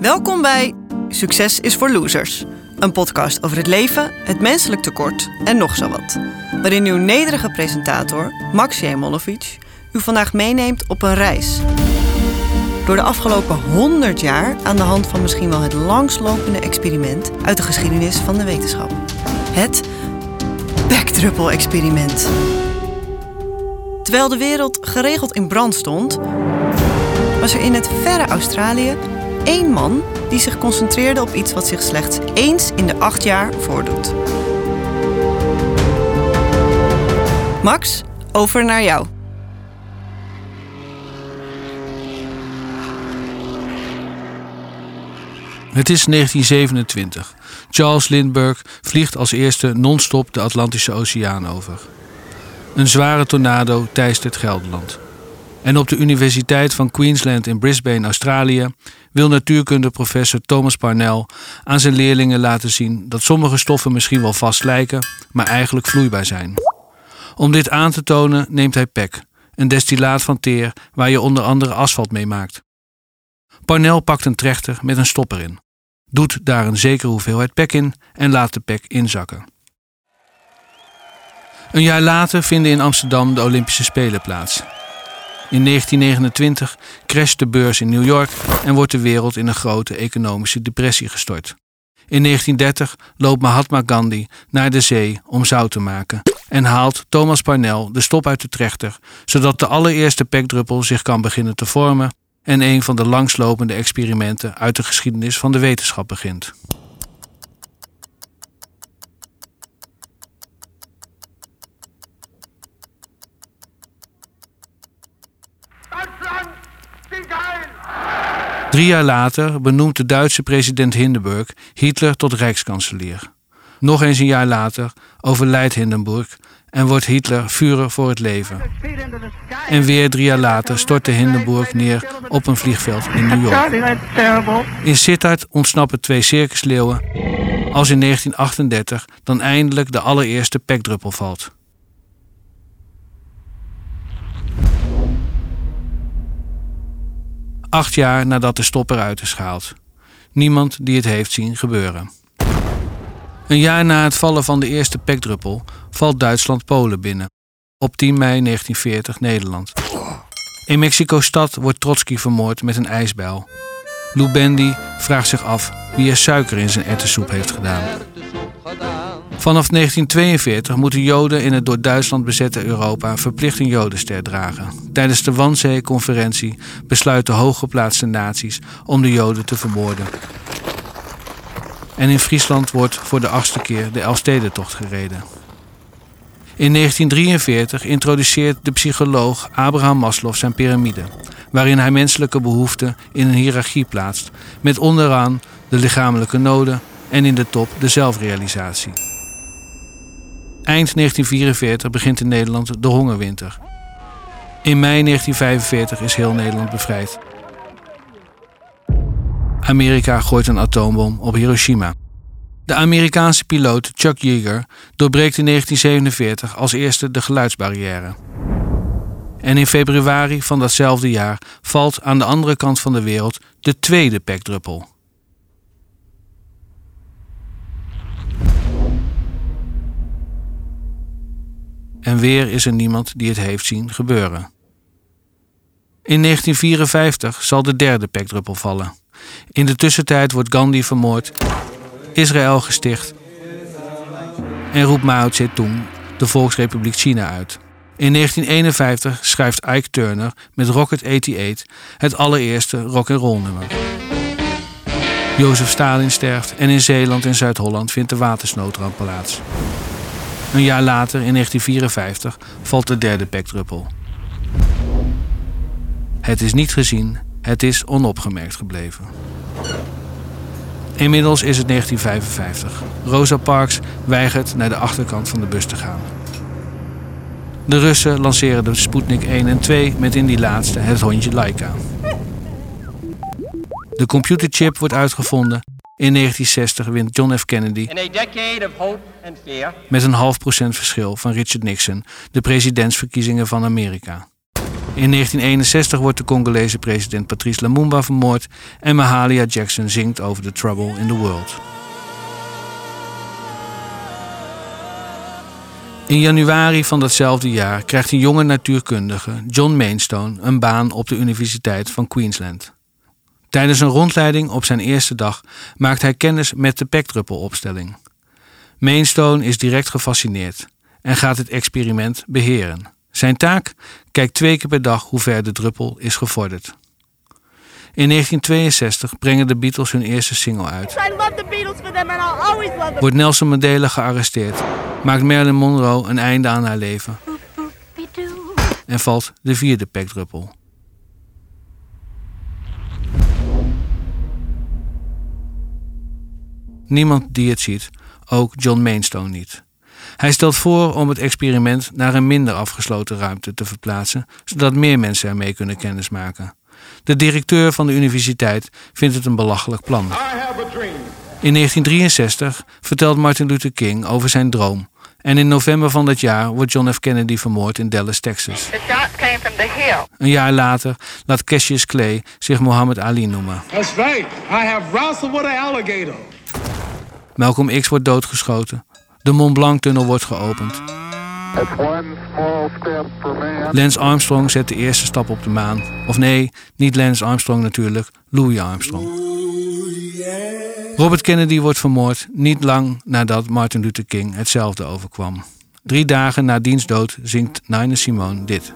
Welkom bij Succes is voor Losers. Een podcast over het leven, het menselijk tekort en nog zo wat. Waarin uw nederige presentator, Max Jemolovic, u vandaag meeneemt op een reis. Door de afgelopen 100 jaar aan de hand van misschien wel het langslopende experiment uit de geschiedenis van de wetenschap. Het Backdruppel-experiment. Terwijl de wereld geregeld in brand stond, was er in het verre Australië één man die zich concentreerde op iets wat zich slechts eens in de acht jaar voordoet. Max, over naar jou. Het is 1927. Charles Lindbergh vliegt als eerste non-stop de Atlantische Oceaan over. Een zware tornado teistert Gelderland. En op de Universiteit van Queensland in Brisbane, Australië, wil natuurkundeprofessor Thomas Parnell aan zijn leerlingen laten zien dat sommige stoffen misschien wel vast lijken, maar eigenlijk vloeibaar zijn. Om dit aan te tonen neemt hij PEC, een destillaat van teer waar je onder andere asfalt mee maakt. Parnell pakt een trechter met een stopper in, doet daar een zekere hoeveelheid PEC in en laat de PEC inzakken. Een jaar later vinden in Amsterdam de Olympische Spelen plaats. In 1929 crasht de beurs in New York en wordt de wereld in een grote economische depressie gestort. In 1930 loopt Mahatma Gandhi naar de zee om zout te maken en haalt Thomas Parnell de stop uit de trechter, zodat de allereerste pekdruppel zich kan beginnen te vormen en een van de langslopende experimenten uit de geschiedenis van de wetenschap begint. Drie jaar later benoemt de Duitse president Hindenburg Hitler tot rijkskanselier. Nog eens een jaar later overlijdt Hindenburg en wordt Hitler Führer voor het leven. En weer drie jaar later stortte Hindenburg neer op een vliegveld in New York. In Sittard ontsnappen twee circusleeuwen als in 1938 dan eindelijk de allereerste pekdruppel valt. Acht jaar nadat de stop eruit is gehaald. Niemand die het heeft zien gebeuren. Een jaar na het vallen van de eerste pekdruppel valt Duitsland Polen binnen. Op 10 mei 1940 Nederland. In Mexico-stad wordt Trotsky vermoord met een ijsbijl. Lou Bendy vraagt zich af wie er suiker in zijn erwtensoep heeft gedaan. Vanaf 1942 moeten Joden in het door Duitsland bezette Europa verplicht een Jodenster dragen. Tijdens de Wannsee-conferentie besluiten hooggeplaatste naties om de Joden te vermoorden. En in Friesland wordt voor de achtste keer de Elfstedentocht gereden. In 1943 introduceert de psycholoog Abraham Maslow zijn piramide, waarin hij menselijke behoeften in een hiërarchie plaatst, met onderaan de lichamelijke noden en in de top de zelfrealisatie. Eind 1944 begint in Nederland de hongerwinter. In mei 1945 is heel Nederland bevrijd. Amerika gooit een atoombom op Hiroshima. De Amerikaanse piloot Chuck Yeager doorbreekt in 1947 als eerste de geluidsbarrière. En in februari van datzelfde jaar valt aan de andere kant van de wereld de tweede pekdruppel. En weer is er niemand die het heeft zien gebeuren. In 1954 zal de derde pekdruppel vallen. In de tussentijd wordt Gandhi vermoord, Israël gesticht en roept Mao Zedong de Volksrepubliek China uit. In 1951 schrijft Ike Turner met Rocket 88 het allereerste rock'n'roll nummer. Jozef Stalin sterft en in Zeeland en Zuid-Holland vindt de watersnoodramp plaats. Een jaar later, in 1954, valt de derde pekdruppel. Het is niet gezien, het is onopgemerkt gebleven. Inmiddels is het 1955. Rosa Parks weigert naar de achterkant van de bus te gaan. De Russen lanceren de Sputnik 1 en 2 met in die laatste het hondje Laika. De computerchip wordt uitgevonden in 1960 wint John F. Kennedy met een half procent verschil van Richard Nixon de presidentsverkiezingen van Amerika. In In 1961 wordt de Congolese president Patrice Lumumba vermoord en Mahalia Jackson zingt over the trouble in the world. In januari van datzelfde jaar krijgt een jonge natuurkundige, John Mainstone, een baan op de Universiteit van Queensland. Tijdens een rondleiding op zijn eerste dag maakt hij kennis met de pekdruppelopstelling. Mainstone is direct gefascineerd en gaat het experiment beheren. Zijn taak? Kijkt twee keer per dag hoe ver de druppel is gevorderd. In 1962 brengen de Beatles hun eerste single uit. Wordt Nelson Mandela gearresteerd, maakt Marilyn Monroe een einde aan haar leven en valt de vierde pekdruppel. Niemand die het ziet, ook John Mainstone niet. Hij stelt voor om het experiment naar een minder afgesloten ruimte te verplaatsen, zodat meer mensen ermee kunnen kennismaken. De directeur van de universiteit vindt het een belachelijk plan. In 1963 vertelt Martin Luther King over zijn droom. En in november van dat jaar wordt John F. Kennedy vermoord in Dallas, Texas. Een jaar later laat Cassius Clay zich Muhammad Ali noemen. That's right. I have wrestled with an alligator. Malcolm X wordt doodgeschoten. De Mont Blanc-tunnel wordt geopend. Lance Armstrong zet de eerste stap op de maan. Of nee, niet Lance Armstrong natuurlijk, Louis Armstrong. Robert Kennedy wordt vermoord niet lang nadat Martin Luther King hetzelfde overkwam. Drie dagen na diens dood zingt Nina Simone dit.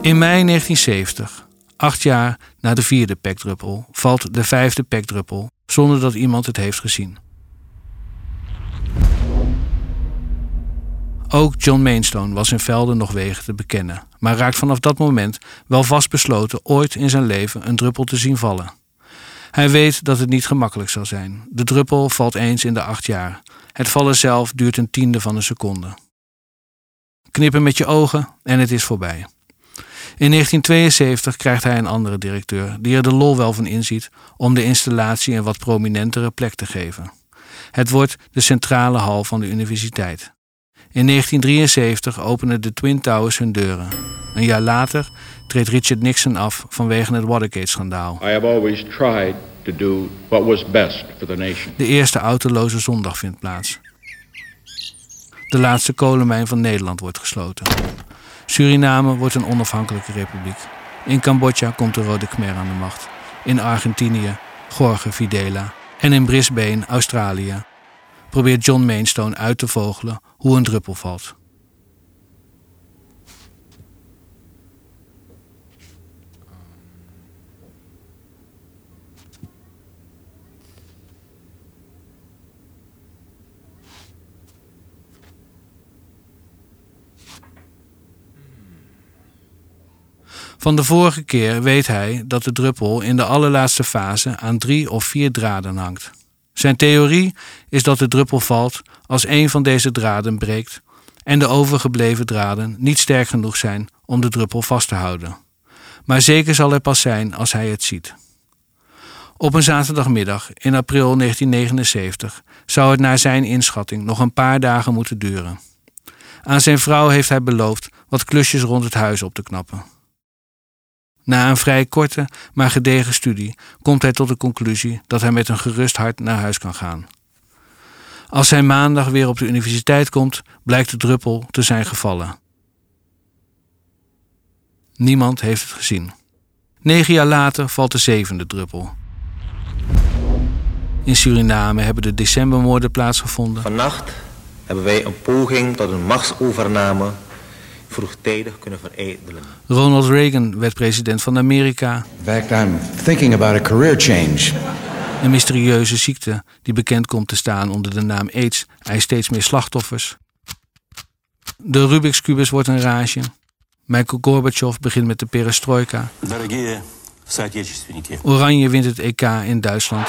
In mei 1970 Acht jaar na de vierde pekdruppel valt de vijfde pekdruppel zonder dat iemand het heeft gezien. Ook John Mainstone was in velden nog wegen te bekennen, maar raakt vanaf dat moment wel vastbesloten ooit in zijn leven een druppel te zien vallen. Hij weet dat het niet gemakkelijk zal zijn. De druppel valt eens in de acht jaar. Het vallen zelf duurt een tiende van een seconde. Knippen met je ogen en het is voorbij. In 1972 krijgt hij een andere directeur, die er de lol wel van inziet om de installatie een wat prominentere plek te geven. Het wordt de centrale hal van de universiteit. In 1973 openen de Twin Towers hun deuren. Een jaar later treedt Richard Nixon af vanwege het Watergate-schandaal. De eerste autoloze zondag vindt plaats. De laatste kolenmijn van Nederland wordt gesloten. Suriname wordt een onafhankelijke republiek. In Cambodja komt de Rode Khmer aan de macht. In Argentinië Jorge Videla. En in Brisbane, Australië, probeert John Mainstone uit te vogelen hoe een druppel valt. Van de vorige keer weet hij dat de druppel in de allerlaatste fase aan drie of vier draden hangt. Zijn theorie is dat de druppel valt als een van deze draden breekt en de overgebleven draden niet sterk genoeg zijn om de druppel vast te houden. Maar zeker zal hij pas zijn als hij het ziet. Op een zaterdagmiddag in april 1979 zou het naar zijn inschatting nog een paar dagen moeten duren. Aan zijn vrouw heeft hij beloofd wat klusjes rond het huis op te knappen. Na een vrij korte, maar gedegen studie komt hij tot de conclusie dat hij met een gerust hart naar huis kan gaan. Als hij maandag weer op de universiteit komt, blijkt de druppel te zijn gevallen. Niemand heeft het gezien. Negen jaar later valt de zevende druppel. In Suriname hebben de decembermoorden plaatsgevonden. Vannacht hebben wij een poging tot een machtsovername vroegtijdig kunnen veredelen. Ronald Reagan werd president van Amerika. In fact, I'm thinking about a career change. Een mysterieuze ziekte die bekend komt te staan onder de naam AIDS eist steeds meer slachtoffers. De Rubik's Kubus wordt een rage. Michael Gorbachev begint met de perestroika. Oranje wint het EK in Duitsland.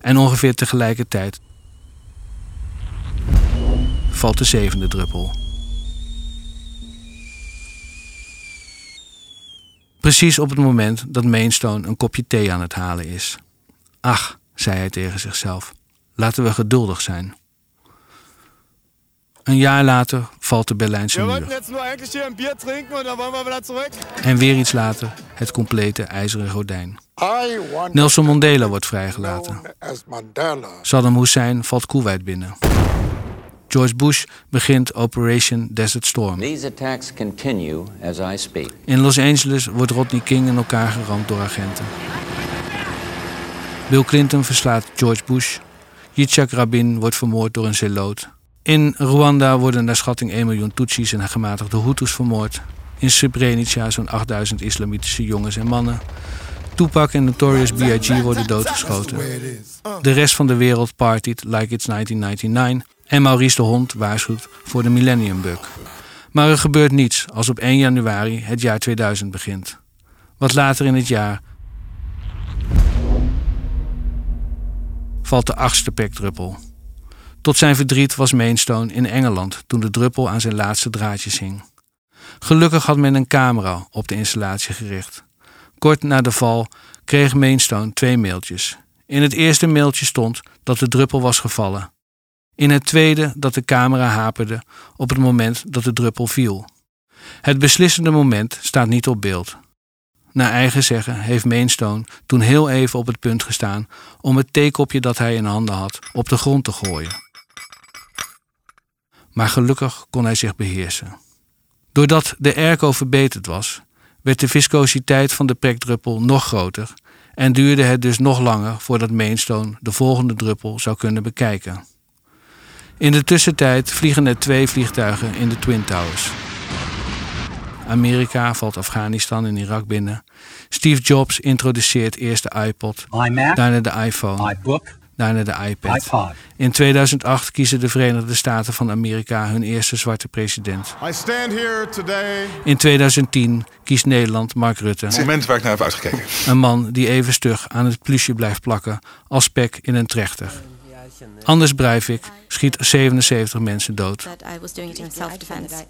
En ongeveer tegelijkertijd valt de zevende druppel. Precies op het moment dat Mainstone een kopje thee aan het halen is. Ach, zei hij tegen zichzelf, laten we geduldig zijn. Een jaar later valt de Berlijnse muur. wollten jetzt nur eigentlich hier ein Bier trinken und dann wollen wir wieder zurück. En weer iets later het complete ijzeren gordijn. Nelson Mandela wordt vrijgelaten. Saddam Hussein valt Kuwait binnen. George Bush begint Operation Desert Storm. These attacks continue as I speak. In Los Angeles wordt Rodney King in elkaar geramd door agenten. Bill Clinton verslaat George Bush. Yitzhak Rabin wordt vermoord door een zeloot. In Rwanda worden naar schatting 1 miljoen Tutsis en gematigde Hutus vermoord. In Srebrenica zo'n 8000 islamitische jongens en mannen. Tupac en Notorious B.I.G. worden doodgeschoten. De rest van de wereld partyt like it's 1999 en Maurice de Hond waarschuwt voor de Millennium Bug. Maar er gebeurt niets als op 1 januari het jaar 2000 begint. Wat later in het jaar valt de achtste pekdruppel. Tot zijn verdriet was Mainstone in Engeland toen de druppel aan zijn laatste draadjes hing. Gelukkig had men een camera op de installatie gericht. Kort na de val kreeg Mainstone twee mailtjes. In het eerste mailtje stond dat de druppel was gevallen. In het tweede dat de camera haperde op het moment dat de druppel viel. Het beslissende moment staat niet op beeld. Naar eigen zeggen heeft Mainstone toen heel even op het punt gestaan om het theekopje dat hij in handen had op de grond te gooien. Maar gelukkig kon hij zich beheersen. Doordat de airco verbeterd was, werd de viscositeit van de prekdruppel nog groter en duurde het dus nog langer voordat Mainstone de volgende druppel zou kunnen bekijken. In de tussentijd vliegen er twee vliegtuigen in de Twin Towers. Amerika valt Afghanistan en Irak binnen. Steve Jobs introduceert eerst de iPod, daarna de iPhone, iBook, daarna de iPad. iPod. In 2008 kiezen de Verenigde Staten van Amerika hun eerste zwarte president. I stand here today In 2010 kiest Nederland Mark Rutte, Het moment waar ik naar heb uitgekeken. een man die even stug aan het plusje blijft plakken als spek in een trechter. Anders Breivik schiet 77 mensen dood,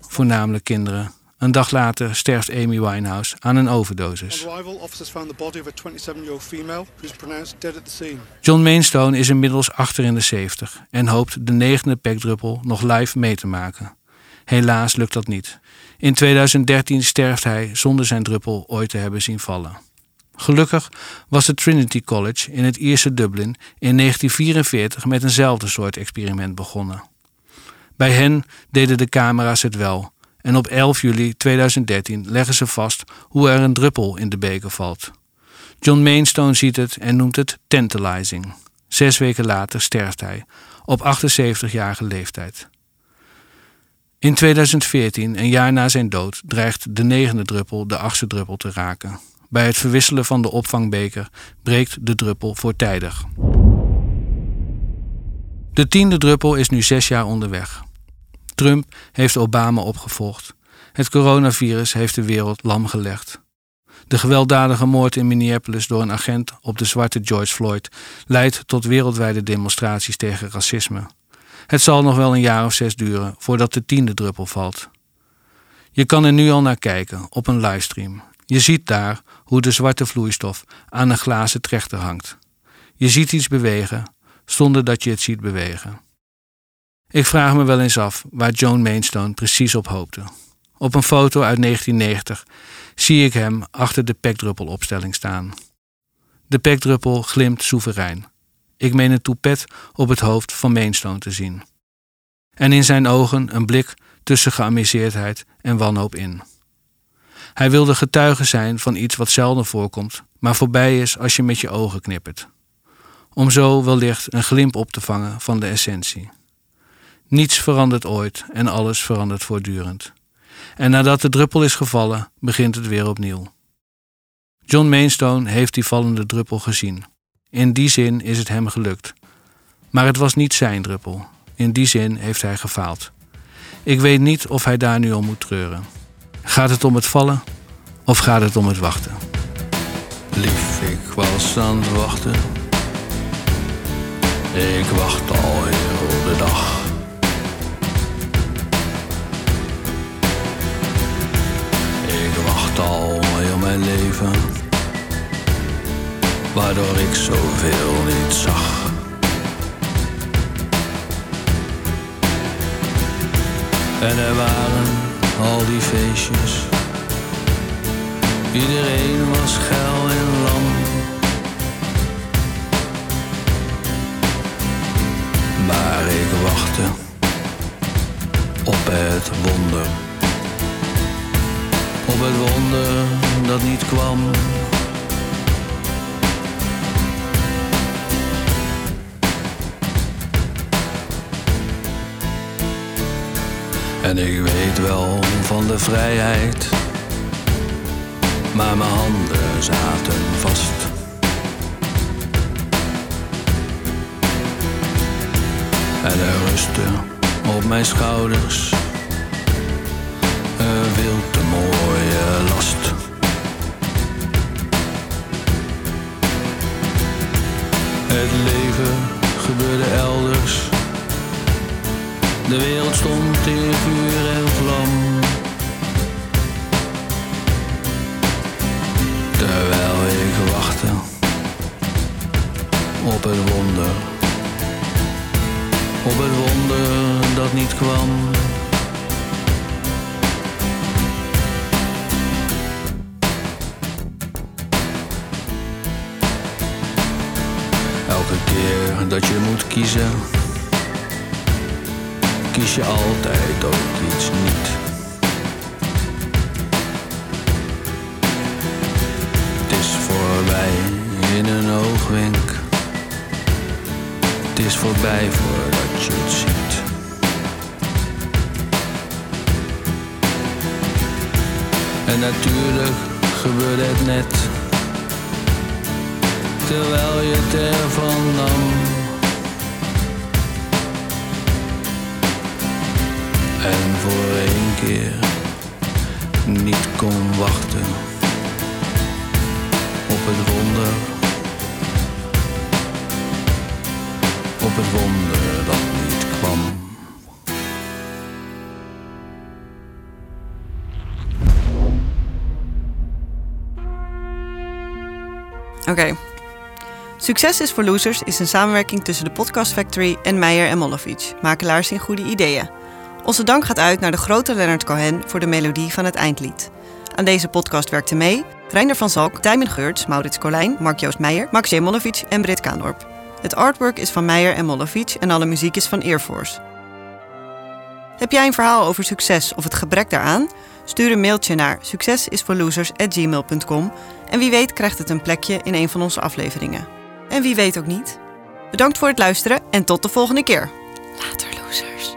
voornamelijk kinderen. Een dag later sterft Amy Winehouse aan een overdosis. arrival, officers found the body of a 27-year-old female who was pronounced dead at the scene. John Mainstone is inmiddels achter in de 70 en hoopt de negende pekdruppel nog live mee te maken. Helaas lukt dat niet. In 2013 sterft hij zonder zijn druppel ooit te hebben zien vallen. Gelukkig was het Trinity College in het Ierse Dublin in 1944 met eenzelfde soort experiment begonnen. Bij hen deden de camera's het wel en op 11 juli 2013 leggen ze vast hoe er een druppel in de beker valt. John Mainstone ziet het en noemt het tantalizing. Zes weken later sterft hij, op 78-jarige leeftijd. In 2014, een jaar na zijn dood, dreigt de negende druppel de achtste druppel te raken. Bij het verwisselen van de opvangbeker breekt de druppel voortijdig. De tiende druppel is nu zes jaar onderweg. Trump heeft Obama opgevolgd. Het coronavirus heeft de wereld lam gelegd. De gewelddadige moord in Minneapolis door een agent op de zwarte George Floyd leidt tot wereldwijde demonstraties tegen racisme. Het zal nog wel een jaar of zes duren voordat de tiende druppel valt. Je kan er nu al naar kijken op een livestream. Je ziet daar hoe de zwarte vloeistof aan een glazen trechter hangt. Je ziet iets bewegen zonder dat je het ziet bewegen. Ik vraag me wel eens af waar Joan Mainstone precies op hoopte. Op een foto uit 1990 zie ik hem achter de pekdruppelopstelling staan. De pekdruppel glimt soeverein. Ik meen een toepet op het hoofd van Mainstone te zien. En in zijn ogen een blik tussen geamuseerdheid en wanhoop in. Hij wilde getuige zijn van iets wat zelden voorkomt, maar voorbij is als je met je ogen knippert. Om zo wellicht een glimp op te vangen van de essentie. Niets verandert ooit en alles verandert voortdurend. En nadat de druppel is gevallen, begint het weer opnieuw. John Mainstone heeft die vallende druppel gezien. In die zin is het hem gelukt. Maar het was niet zijn druppel. In die zin heeft hij gefaald. Ik weet niet of hij daar nu om moet treuren. Gaat het om het vallen of gaat het om het wachten? Lief, ik was aan het wachten. Ik wacht al heel de dag. Ik wacht al heel mijn leven, waardoor ik zoveel niet zag. En er waren al die feestjes. Iedereen was geil en lam. Maar ik wachtte op het wonder. Op het wonder dat niet kwam. En ik weet wel van de vrijheid, maar mijn handen zaten vast. En er rustte op mijn schouders Het leven gebeurde elders. De wereld stond in vuur en vlam. Terwijl ik wachtte op het wonder. Op het wonder dat niet kwam. Elke keer dat je moet kiezen kies je altijd ook iets niet. Het is voorbij in een oogwenk. Het is voorbij voordat je het ziet. En natuurlijk gebeurde het net. Terwijl je het ervan. En voor één keer niet kon wachten op het wonder. Op het wonder dat niet kwam. Oké. Succes is voor Losers is een samenwerking tussen de Podcast Factory en Meijer en Molovic, makelaars in goede ideeën. Onze dank gaat uit naar de grote Leonard Cohen voor de melodie van het eindlied. Aan deze podcast werkten mee Reiner van Zalk, Tijmen Geurts, Maurits Colijn, Mark-Joost Meijer, Max J. En Britt Kaandorp. Het artwork is van Meijer en Molovic en alle muziek is van Air Force. Heb jij een verhaal over succes of het gebrek daaraan? Stuur een mailtje naar succesisforlosers@gmail.com en wie weet krijgt het een plekje in een van onze afleveringen. En wie weet ook niet. Bedankt voor het luisteren en tot de volgende keer. Later, losers.